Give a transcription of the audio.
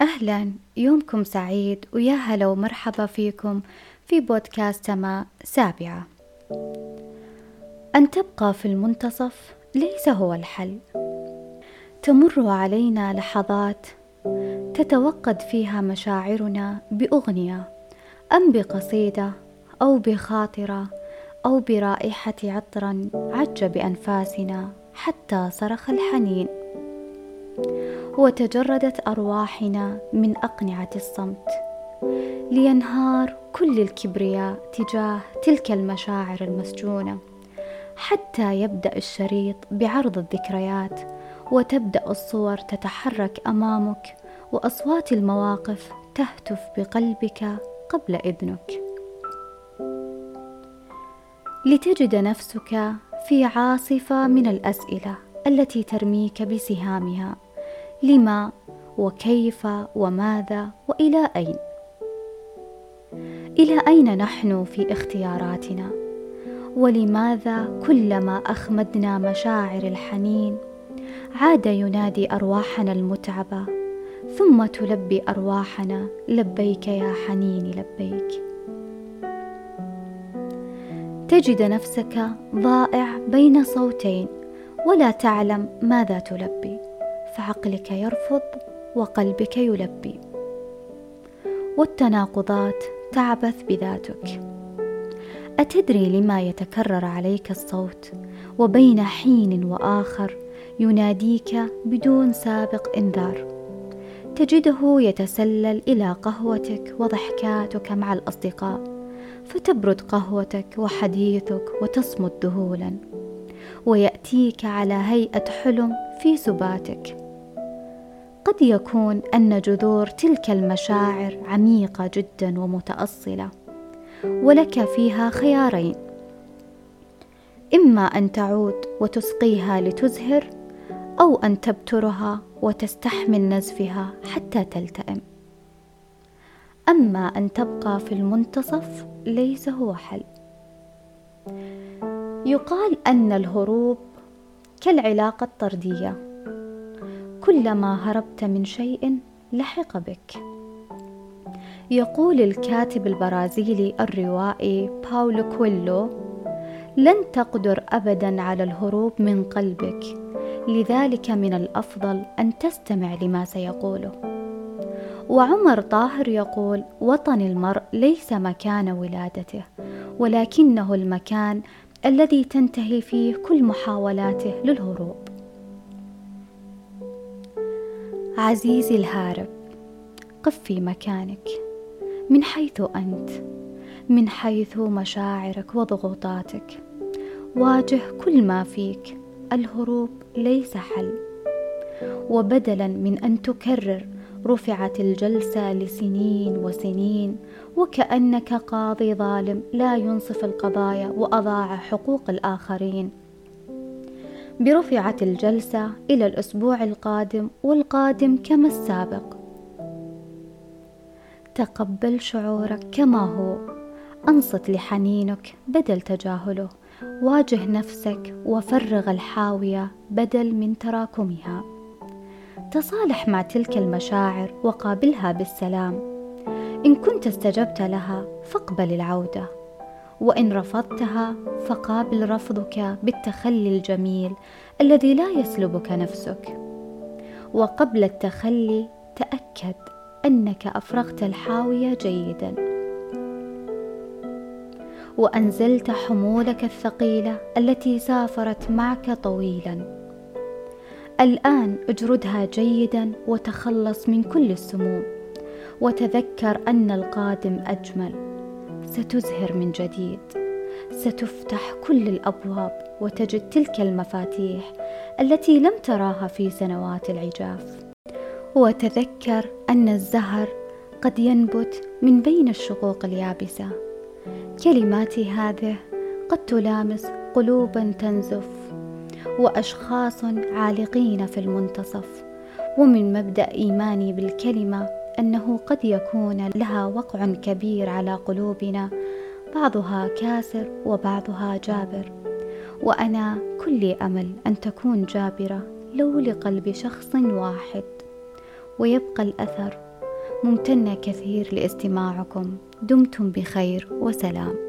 أهلا يومكم سعيد ويا هلا ومرحبا فيكم في بودكاست سماء سابعة. أن تبقى في المنتصف ليس هو الحل. تمر علينا لحظات تتوقد فيها مشاعرنا بأغنية أم بقصيدة أو بخاطرة أو برائحة عطر عج بأنفاسنا حتى صرخ الحنين. وتجردت أرواحنا من أقنعة الصمت. لينهار كل الكبرياء تجاه تلك المشاعر المسجونة. حتى يبدأ الشريط بعرض الذكريات وتبدأ الصور تتحرك أمامك وأصوات المواقف تهتف بقلبك قبل إذنك. لتجد نفسك في عاصفة من الأسئلة التي ترميك بسهامها. لما وكيف وماذا وإلى أين؟ إلى أين نحن في اختياراتنا؟ ولماذا كلما أخمدنا مشاعر الحنين عاد ينادي أرواحنا المتعبة ثم تلبي أرواحنا لبيك يا حنيني لبيك؟ تجد نفسك ضائع بين صوتين ولا تعلم ماذا تلبي. فعقلك يرفض وقلبك يلبي. والتناقضات تعبث بذاتك. أتدري لما يتكرر عليك الصوت وبين حين وآخر يناديك بدون سابق إنذار. تجده يتسلل إلى قهوتك وضحكاتك مع الأصدقاء فتبرد قهوتك وحديثك وتصمت ذهولا. ويأتيك على هيئة حلم في سباتك. قد يكون أن جذور تلك المشاعر عميقة جدا ومتأصلة ولك فيها خيارين. إما أن تعود وتسقيها لتزهر أو أن تبترها وتستحمل نزفها حتى تلتئم. أما أن تبقى في المنتصف ليس هو حل. يقال أن الهروب كالعلاقة الطردية. كلما هربت من شيء لحق بك. يقول الكاتب البرازيلي الروائي باولو كويلو لن تقدر ابدا على الهروب من قلبك لذلك من الأفضل أن تستمع لما سيقوله. وعمر طاهر يقول وطن المرء ليس مكان ولادته ولكنه المكان الذي تنتهي فيه كل محاولاته للهروب. عزيزي الهارب قف في مكانك. من حيث أنت من حيث مشاعرك وضغوطاتك. واجه كل ما فيك الهروب ليس حل. وبدلا من أن تكرر رفعت الجلسة لسنين وسنين وكأنك قاضي ظالم لا ينصف القضايا وأضاع حقوق الآخرين. برفعت الجلسة إلى الأسبوع القادم والقادم كما السابق. تقبل شعورك كما هو. أنصت لحنينك بدل تجاهله. واجه نفسك وفرغ الحاوية بدل من تراكمها. تصالح مع تلك المشاعر وقابلها بالسلام. إن كنت استجبت لها فاقبل العودة. وإن رفضتها فقابل رفضك بالتخلي الجميل الذي لا يسلبك نفسك. وقبل التخلي تأكد أنك أفرغت الحاوية جيدا. وأنزلت حمولك الثقيلة التي سافرت معك طويلا. الآن اجردها جيدا وتخلص من كل السموم. وتذكر أن القادم أجمل. ستزهر من جديد. ستفتح كل الأبواب وتجد تلك المفاتيح التي لم تراها في سنوات العجاف. وتذكر أن الزهر قد ينبت من بين الشقوق اليابسة. كلماتي هذه قد تلامس قلوبا تنزف واشخاص عالقين في المنتصف. ومن مبدأ إيماني بالكلمة أنه قد يكون لها وقع كبير على قلوبنا بعضها كاسر وبعضها جابر. وأنا كل أمل أن تكون جابرة لو لقلب شخص واحد. ويبقى الأثر ممتنة كثير لاستماعكم. دمتم بخير وسلام.